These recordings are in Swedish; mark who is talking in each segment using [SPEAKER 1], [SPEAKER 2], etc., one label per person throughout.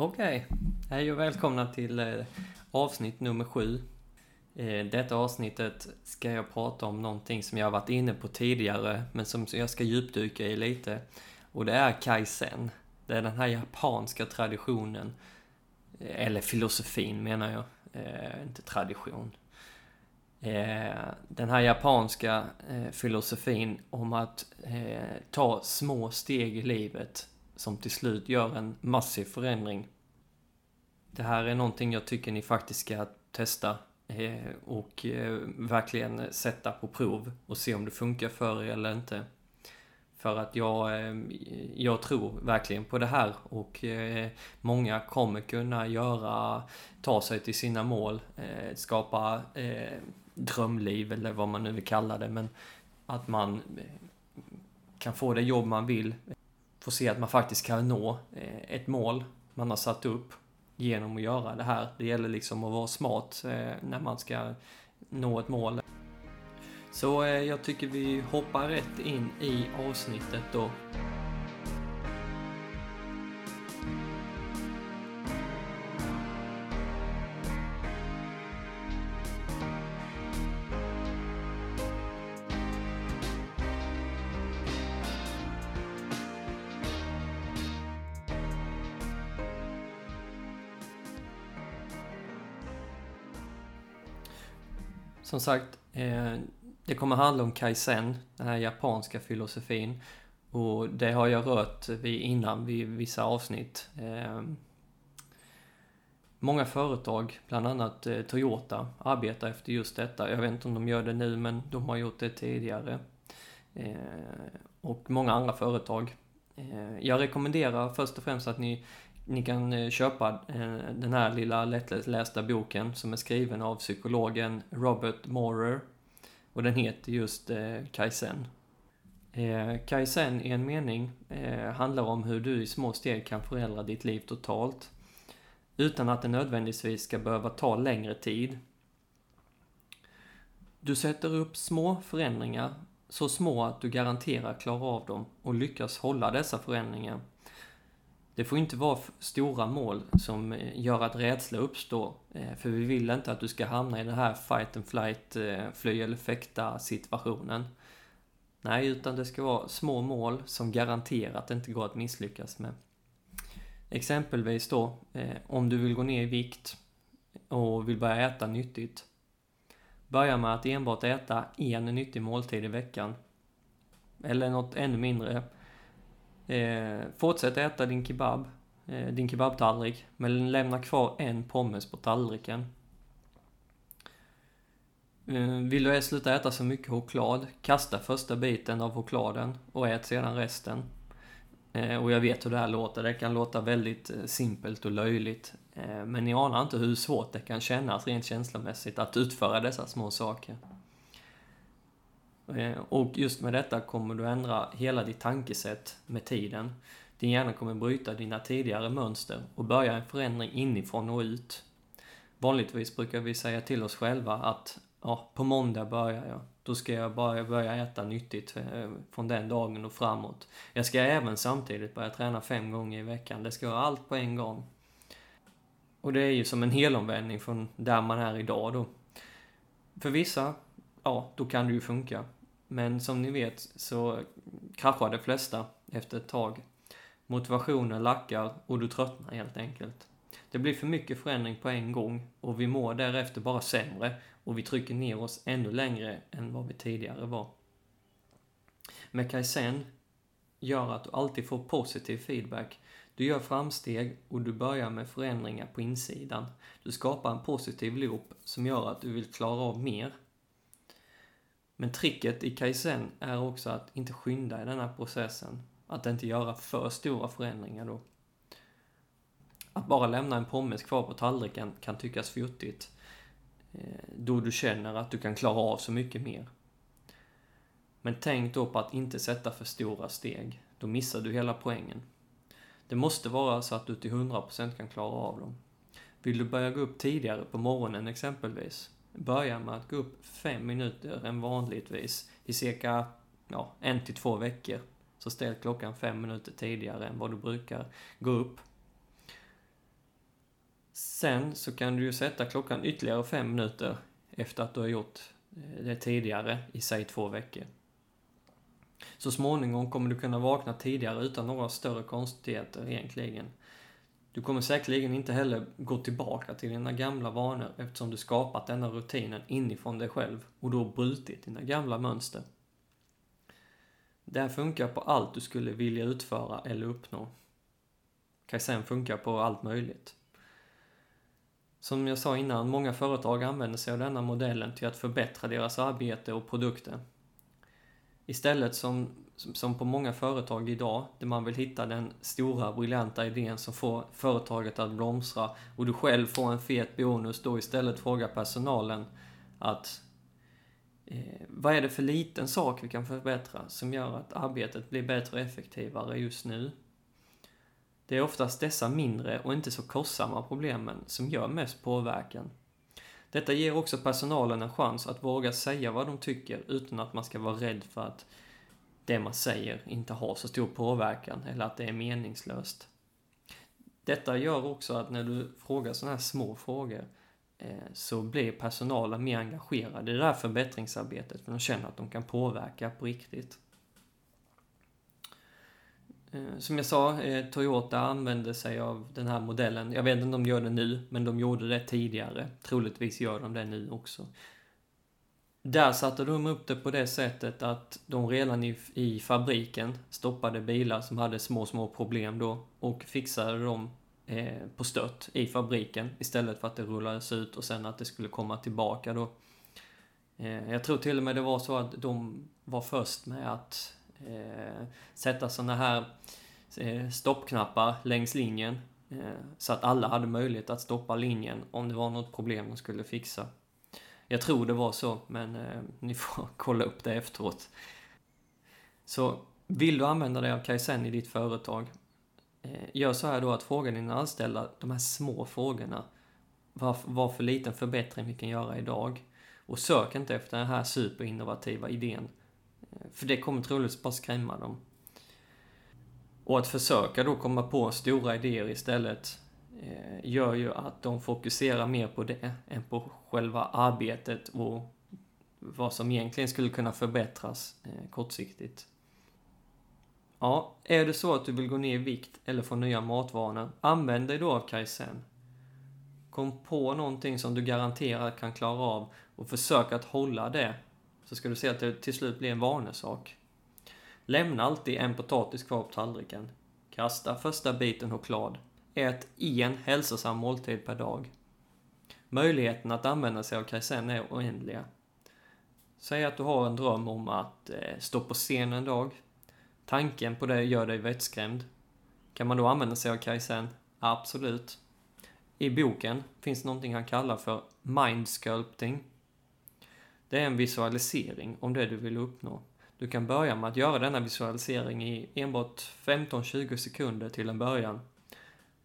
[SPEAKER 1] Okej, hej och välkomna till eh, avsnitt nummer sju. Eh, detta avsnittet ska jag prata om någonting som jag har varit inne på tidigare, men som jag ska djupdyka i lite. Och det är kaizen. Det är den här japanska traditionen, eh, eller filosofin menar jag, eh, inte tradition. Eh, den här japanska eh, filosofin om att ta små steg i livet som till slut gör en massiv förändring. Det här är någonting jag tycker ni faktiskt ska testa eh, och eh, verkligen sätta på prov och se om det funkar för er eller inte. För att jag, eh, jag tror verkligen på det här och många kommer kunna göra, ta sig till sina mål, skapa drömliv eller vad man nu vill kalla det, men att man kan få det jobb man vill får se att man faktiskt kan nå eh, ett mål man har satt upp genom att göra det här. Det gäller liksom att vara smart eh, när man ska nå ett mål. Så eh, jag tycker vi hoppar rätt in i avsnittet då. Som sagt, eh, det kommer handla om kaizen, den här japanska filosofin. Och det har jag rört vid innan vid vissa avsnitt. Eh, många företag, bland annat eh, Toyota, arbetar efter just detta. Jag vet inte om de gör det nu, men de har gjort det tidigare. Och många andra företag. Jag rekommenderar först och främst att ni ni kan eh, köpa eh, den här lilla lättlästa boken som är skriven av psykologen Robert Maurer Och den heter just eh, Kaizen. Kaizen i en mening handlar om hur du i små steg kan förändra ditt liv totalt. Utan att det nödvändigtvis ska behöva ta längre tid. Du sätter upp små förändringar, så små att du garanterar klara av dem och lyckas hålla dessa förändringar det får inte vara stora mål som eh, gör att rädsla uppstår. Eh, för vi vill inte att du ska hamna i den här fight and flight, eh, fly eller fäkta situationen. Nej, utan det ska vara små mål som garanterat inte går att misslyckas med. Exempelvis då, om du vill gå ner i vikt och vill börja äta nyttigt. Börja med att enbart äta en nyttig måltid i veckan. Eller något ännu mindre Eh, fortsätt äta din kebab, eh, din kebabtallrik, men lämna kvar en pommes på tallriken. Eh, vill du sluta äta så mycket choklad, kasta första biten av chokladen och ät sedan resten. Eh, och jag vet hur det här låter, det kan låta väldigt eh, simpelt och löjligt. Eh, men ni anar inte hur svårt det kan kännas rent känslomässigt att utföra dessa små saker. Eh, och just med detta kommer du ändra hela ditt tankesätt med tiden. Din hjärna kommer bryta dina tidigare mönster och börja en förändring inifrån och ut. Vanligtvis brukar vi säga till oss själva att ja, på måndag börjar jag. Då ska jag bara börja äta nyttigt eh, från den dagen och framåt. Jag ska även samtidigt börja träna fem gånger i veckan. Det ska vara allt på en gång. Och det är ju som en helomvändning från där man är idag då. För vissa, ja, då kan det ju funka. Men som ni vet så kraschar de flesta efter ett tag. Motivationen lackar och du tröttnar helt enkelt. Det blir för mycket förändring på en gång och vi mår därefter bara sämre och vi trycker ner oss ännu längre än vad vi tidigare var. Med Kaizen gör att du alltid får positiv feedback. Du gör framsteg och du börjar med förändringar på insidan. Du skapar en positiv loop som gör att du vill klara av mer men tricket i Kaizen är också att inte skynda i den här processen. Att inte göra för stora förändringar då. Att bara lämna en pommes kvar på tallriken kan tyckas fjuttigt. Eh, då du känner att du kan klara av så mycket mer. Men tänk då på att inte sätta för stora steg. Då missar du hela poängen. Det måste vara så att du till 100% kan klara av dem. Vill du börja gå upp tidigare på morgonen exempelvis, börja med att gå upp fem minuter än vanligtvis i cirka ja, en till två veckor. Så ställ klockan fem minuter tidigare än vad du brukar gå upp. Sen så kan du ju sätta klockan ytterligare fem minuter efter att du har gjort eh, det tidigare i säg två veckor. Så småningom kommer du kunna vakna tidigare utan några större konstigheter egentligen. Du kommer säkerligen inte heller gå tillbaka till dina gamla vanor eftersom du skapat denna rutinen inifrån dig själv och då brutit dina gamla mönster. Det här funkar på allt du skulle vilja utföra eller uppnå. Kaizen funkar på allt möjligt. Som jag sa innan, många företag använder sig av denna modellen till att förbättra deras arbete och produkter. Istället som, som på många företag idag, där man vill hitta den stora briljanta idén som får företaget att blomstra och du själv får en fet bonus, då istället fråga personalen att eh, vad är det för liten sak vi kan förbättra som gör att arbetet blir bättre och effektivare just nu? Det är oftast dessa mindre och inte så kostsamma problemen som gör mest påverkan. Detta ger också personalen en chans att våga säga vad de tycker utan att man ska vara rädd för att det man säger inte har så stor påverkan eller att det är meningslöst. Detta gör också att när du frågar sådana här små frågor eh, så blir personalen mer engagerad i det här förbättringsarbetet för de känner att de kan påverka på riktigt. Eh, som jag sa, eh, Toyota använde sig av den här modellen. Jag vet inte om de gör det nu, men de gjorde det tidigare. Troligtvis gör de det nu också. Där satte de upp det på det sättet att de redan i, i fabriken stoppade bilar som hade små, små problem då och fixade dem eh, på stört i fabriken istället för att det rullades ut och sen att det skulle komma tillbaka då. Eh, jag tror till och med det var så att de var först med att eh, sätta sådana här eh, stoppknappar längs linjen eh, så att alla hade möjlighet att stoppa linjen om det var något problem de skulle fixa. Jag tror det var så, men eh, ni får kolla upp det efteråt. Så vill du använda dig av Kaizen i ditt företag, eh, gör så här då att fråga dina anställda de här små frågorna. Vad, vad för liten förbättring vi kan göra idag. Och sök inte efter den här superinnovativa idén för det kommer troligtvis bara skrämma dem. Och att försöka då komma på stora idéer istället eh, gör ju att de fokuserar mer på det än på själva arbetet och vad som egentligen skulle kunna förbättras eh, kortsiktigt. Ja, är det så att du vill gå ner i vikt eller få nya matvanor, använd dig då av Kaizen. Kom på någonting som du garanterat kan klara av och försök att hålla det så ska du se att det till slut blir en vanesak. Lämna alltid en potatis kvar på tallriken. Kasta första biten choklad. Ät en hälsosam måltid per dag. Möjligheten att använda sig av kaizen är oändliga. Säg att du har en dröm om att eh, stå på scen en dag. Tanken på det gör dig vettskrämd. Kan man då använda sig av kaizen? Absolut. I boken finns någonting han kallar för mind sculpting det är en visualisering om det du vill uppnå. Du kan börja med att göra denna visualisering i enbart 15-20 sekunder till en början.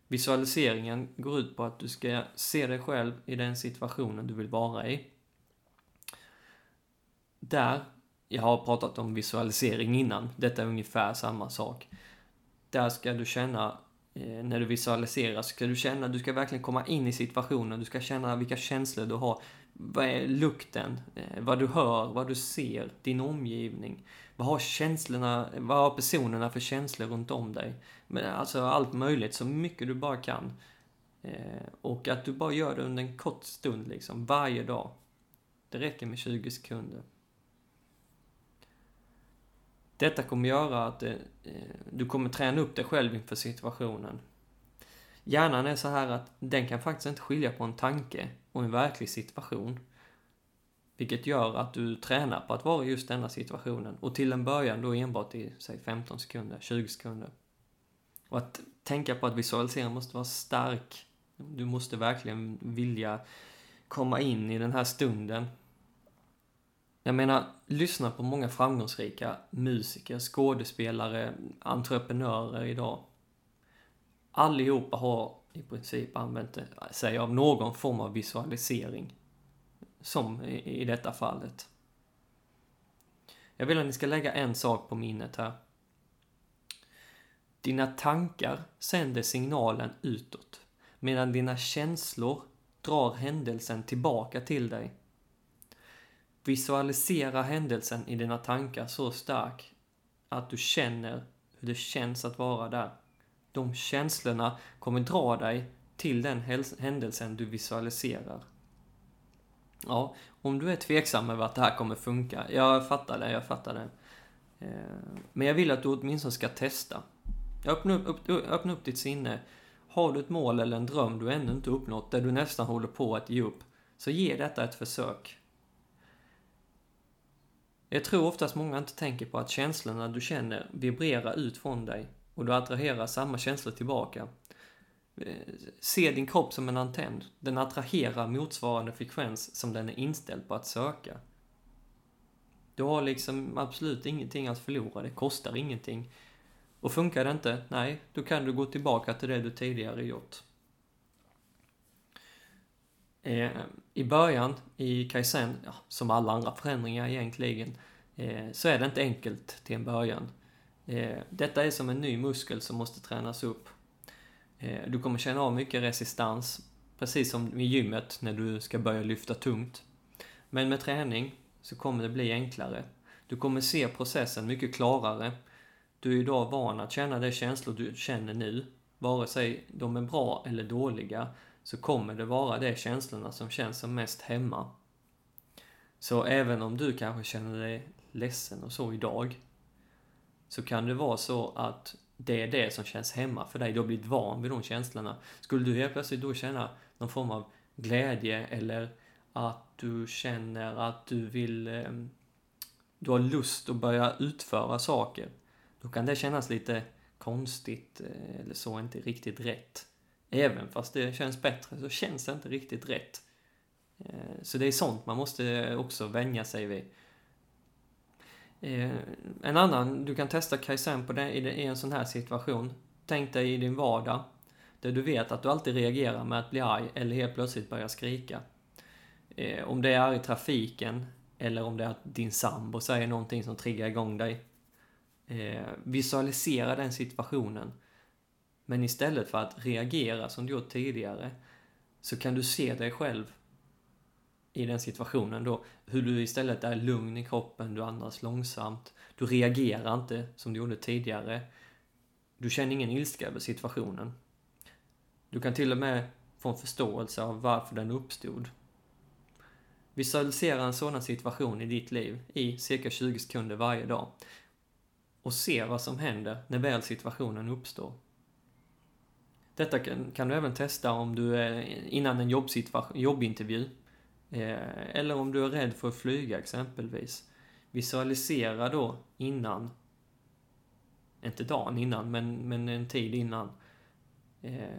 [SPEAKER 1] Visualiseringen går ut på att du ska se dig själv i den situationen du vill vara i. Där, jag har pratat om visualisering innan, detta är ungefär samma sak. Där ska du känna eh, när du visualiserar ska du känna, du ska verkligen komma in i situationen, du ska känna vilka känslor du har, vad är lukten? Eh, vad du hör, vad du ser, din omgivning. Vad har känslorna, vad har personerna för känslor runt om dig? Men alltså allt möjligt, så mycket du bara kan. Eh, och att du bara gör det under en kort stund liksom, varje dag. Det räcker med 20 sekunder. Detta kommer göra att eh, du kommer träna upp dig själv inför situationen. Hjärnan är så här att den kan faktiskt inte skilja på en tanke och en verklig situation. Vilket gör att du tränar på att vara i just denna situationen och till en början då enbart i, säg 15 sekunder, 20 sekunder. Och att tänka på att visualisera måste vara stark. Du måste verkligen vilja komma in i den här stunden. Jag menar, lyssna på många framgångsrika musiker, skådespelare, entreprenörer idag allihopa har i princip använt sig av någon form av visualisering. Som i detta fallet. Jag vill att ni ska lägga en sak på minnet här. Dina tankar sänder signalen utåt. medan dina känslor drar händelsen tillbaka till dig. Visualisera händelsen i dina tankar så stark att du känner hur det känns att vara där. De känslorna kommer dra dig till den händelsen du visualiserar. Ja, om du är tveksam över att det här kommer funka, jag fattar det, jag fattar det. Eh, men jag vill att du åtminstone ska testa. Öppna upp, öppna upp ditt sinne. Har du ett mål eller en dröm du ännu inte uppnått, där du nästan håller på att ge upp, så ge detta ett försök. Jag tror oftast många inte tänker på att känslorna du känner vibrerar ut från dig och du attraherar samma känslor tillbaka. Se din kropp som en antenn. Den attraherar motsvarande frekvens som den är inställd på att söka. Du har liksom absolut ingenting att förlora, det kostar ingenting. Och funkar det inte, nej, då kan du gå tillbaka till det du tidigare gjort. Eh, I början i Kaizen, ja, som alla andra förändringar egentligen, eh, så är det inte enkelt till en början. Eh, detta är som en ny muskel som måste tränas upp. Eh, du kommer känna av mycket resistans, precis som i gymmet när du ska börja lyfta tungt. Men med träning så kommer det bli enklare. Du kommer se processen mycket klarare. Du är idag van att känna de känslor du känner nu. Vare sig de är bra eller dåliga, så kommer det vara de känslorna som känns som mest hemma. Så även om du kanske känner dig ledsen och så idag, så kan det vara så att det är det som känns hemma för dig. Du har blivit van vid de känslorna. Skulle du helt plötsligt då känna någon form av glädje eller att du känner att du vill... Ehm, du har lust att börja utföra saker. Då kan det kännas lite konstigt eh, eller så, inte riktigt rätt. Även fast det känns bättre så känns det inte riktigt rätt. Eh, så det är sånt man måste också vänja sig vid. Eh, en annan, du kan testa Kaizen på det i en sån här situation. Tänk dig i din vardag, där du vet att du alltid reagerar med att bli arg eller helt plötsligt börja skrika. Eh, om det är i trafiken, eller om det är att din sambo säger någonting som triggar igång dig. Eh, visualisera den situationen. Men istället för att reagera som du gjort tidigare, så kan du se dig själv i den situationen då, hur du istället är lugn i kroppen, du andas långsamt, du reagerar inte som du gjorde tidigare. Du känner ingen ilska över situationen. Du kan till och med få en förståelse av varför den uppstod. Visualisera en sådan situation i ditt liv i cirka 20 sekunder varje dag. Och se vad som händer när väl situationen uppstår. Detta kan, kan du även testa om du är innan en jobbintervju Eh, eller om du är rädd för att flyga exempelvis. Visualisera då innan, inte dagen innan, men, men en tid innan. Eh,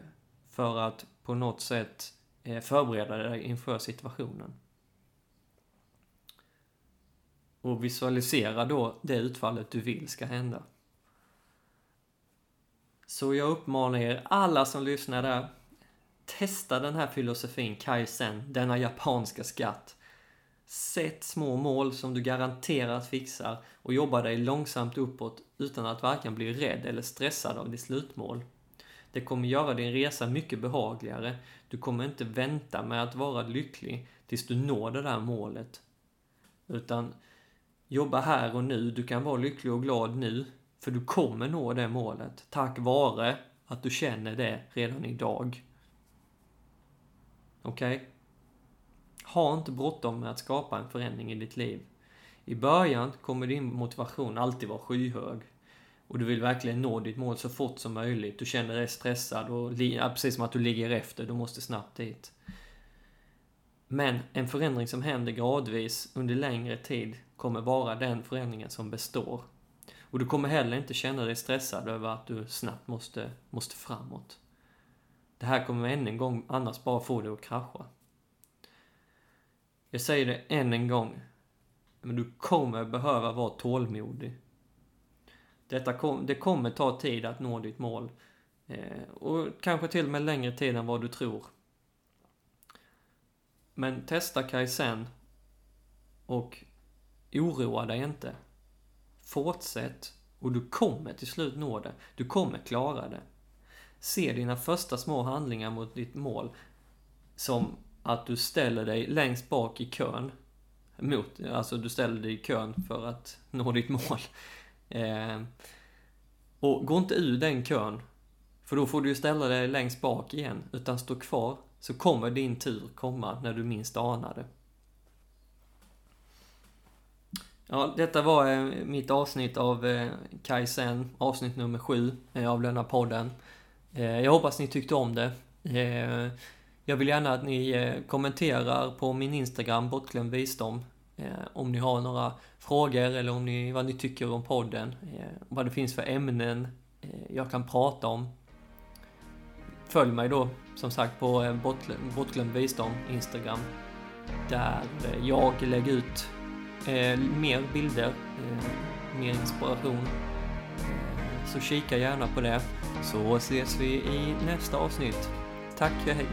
[SPEAKER 1] för att på något sätt eh, förbereda dig inför situationen. Och visualisera då det utfallet du vill ska hända. Så jag uppmanar er alla som lyssnar där, Testa den här filosofin, kaizen, denna japanska skatt. Sätt små mål som du garanterat fixar och jobba dig långsamt uppåt utan att varken bli rädd eller stressad av ditt slutmål. Det kommer göra din resa mycket behagligare. Du kommer inte vänta med att vara lycklig tills du når det där målet. Utan jobba här och nu. Du kan vara lycklig och glad nu, för du kommer nå det målet tack vare att du känner det redan idag. Okej? Okay? Ha inte bråttom med att skapa en förändring i ditt liv. I början kommer din motivation alltid vara skyhög. Och du vill verkligen nå ditt mål så fort som möjligt. Du känner dig stressad och precis som att du ligger efter, du måste snabbt dit. Men en förändring som händer gradvis under längre tid kommer vara den förändringen som består. Och du kommer heller inte känna dig stressad över att du snabbt måste, måste framåt. Det här kommer än en gång annars bara få dig att krascha. Jag säger det än en gång. Men du kommer behöva vara tålmodig. Detta kom, det kommer ta tid att nå ditt mål. Eh, och kanske till och med längre tid än vad du tror. Men testa Kaizen och oroa dig inte. Fortsätt och du kommer till slut nå det. Du kommer klara det se dina första små handlingar mot ditt mål som att du ställer dig längst bak i kön. Mot, alltså du ställer dig i kön för att nå ditt mål. Eh, och gå inte ur den kön, för då får du ju ställa dig längst bak igen, utan stå kvar, så kommer din tur komma när du minst anar det. Ja, detta var eh, mitt avsnitt av eh, Kaizen, avsnitt nummer sju eh, av denna podden. Eh, jag hoppas ni tyckte om det. Eh, jag vill gärna att ni eh, kommenterar på min Instagram, bortglömd visdom, om ni har några frågor eller om ni, vad ni tycker om podden, vad det finns för ämnen jag kan prata om. Följ mig då, som sagt, på bortglömd visdom, Instagram, där jag lägger ut mer bilder, mer inspiration. Så kika gärna på det, så ses vi i nästa avsnitt. Tack hej!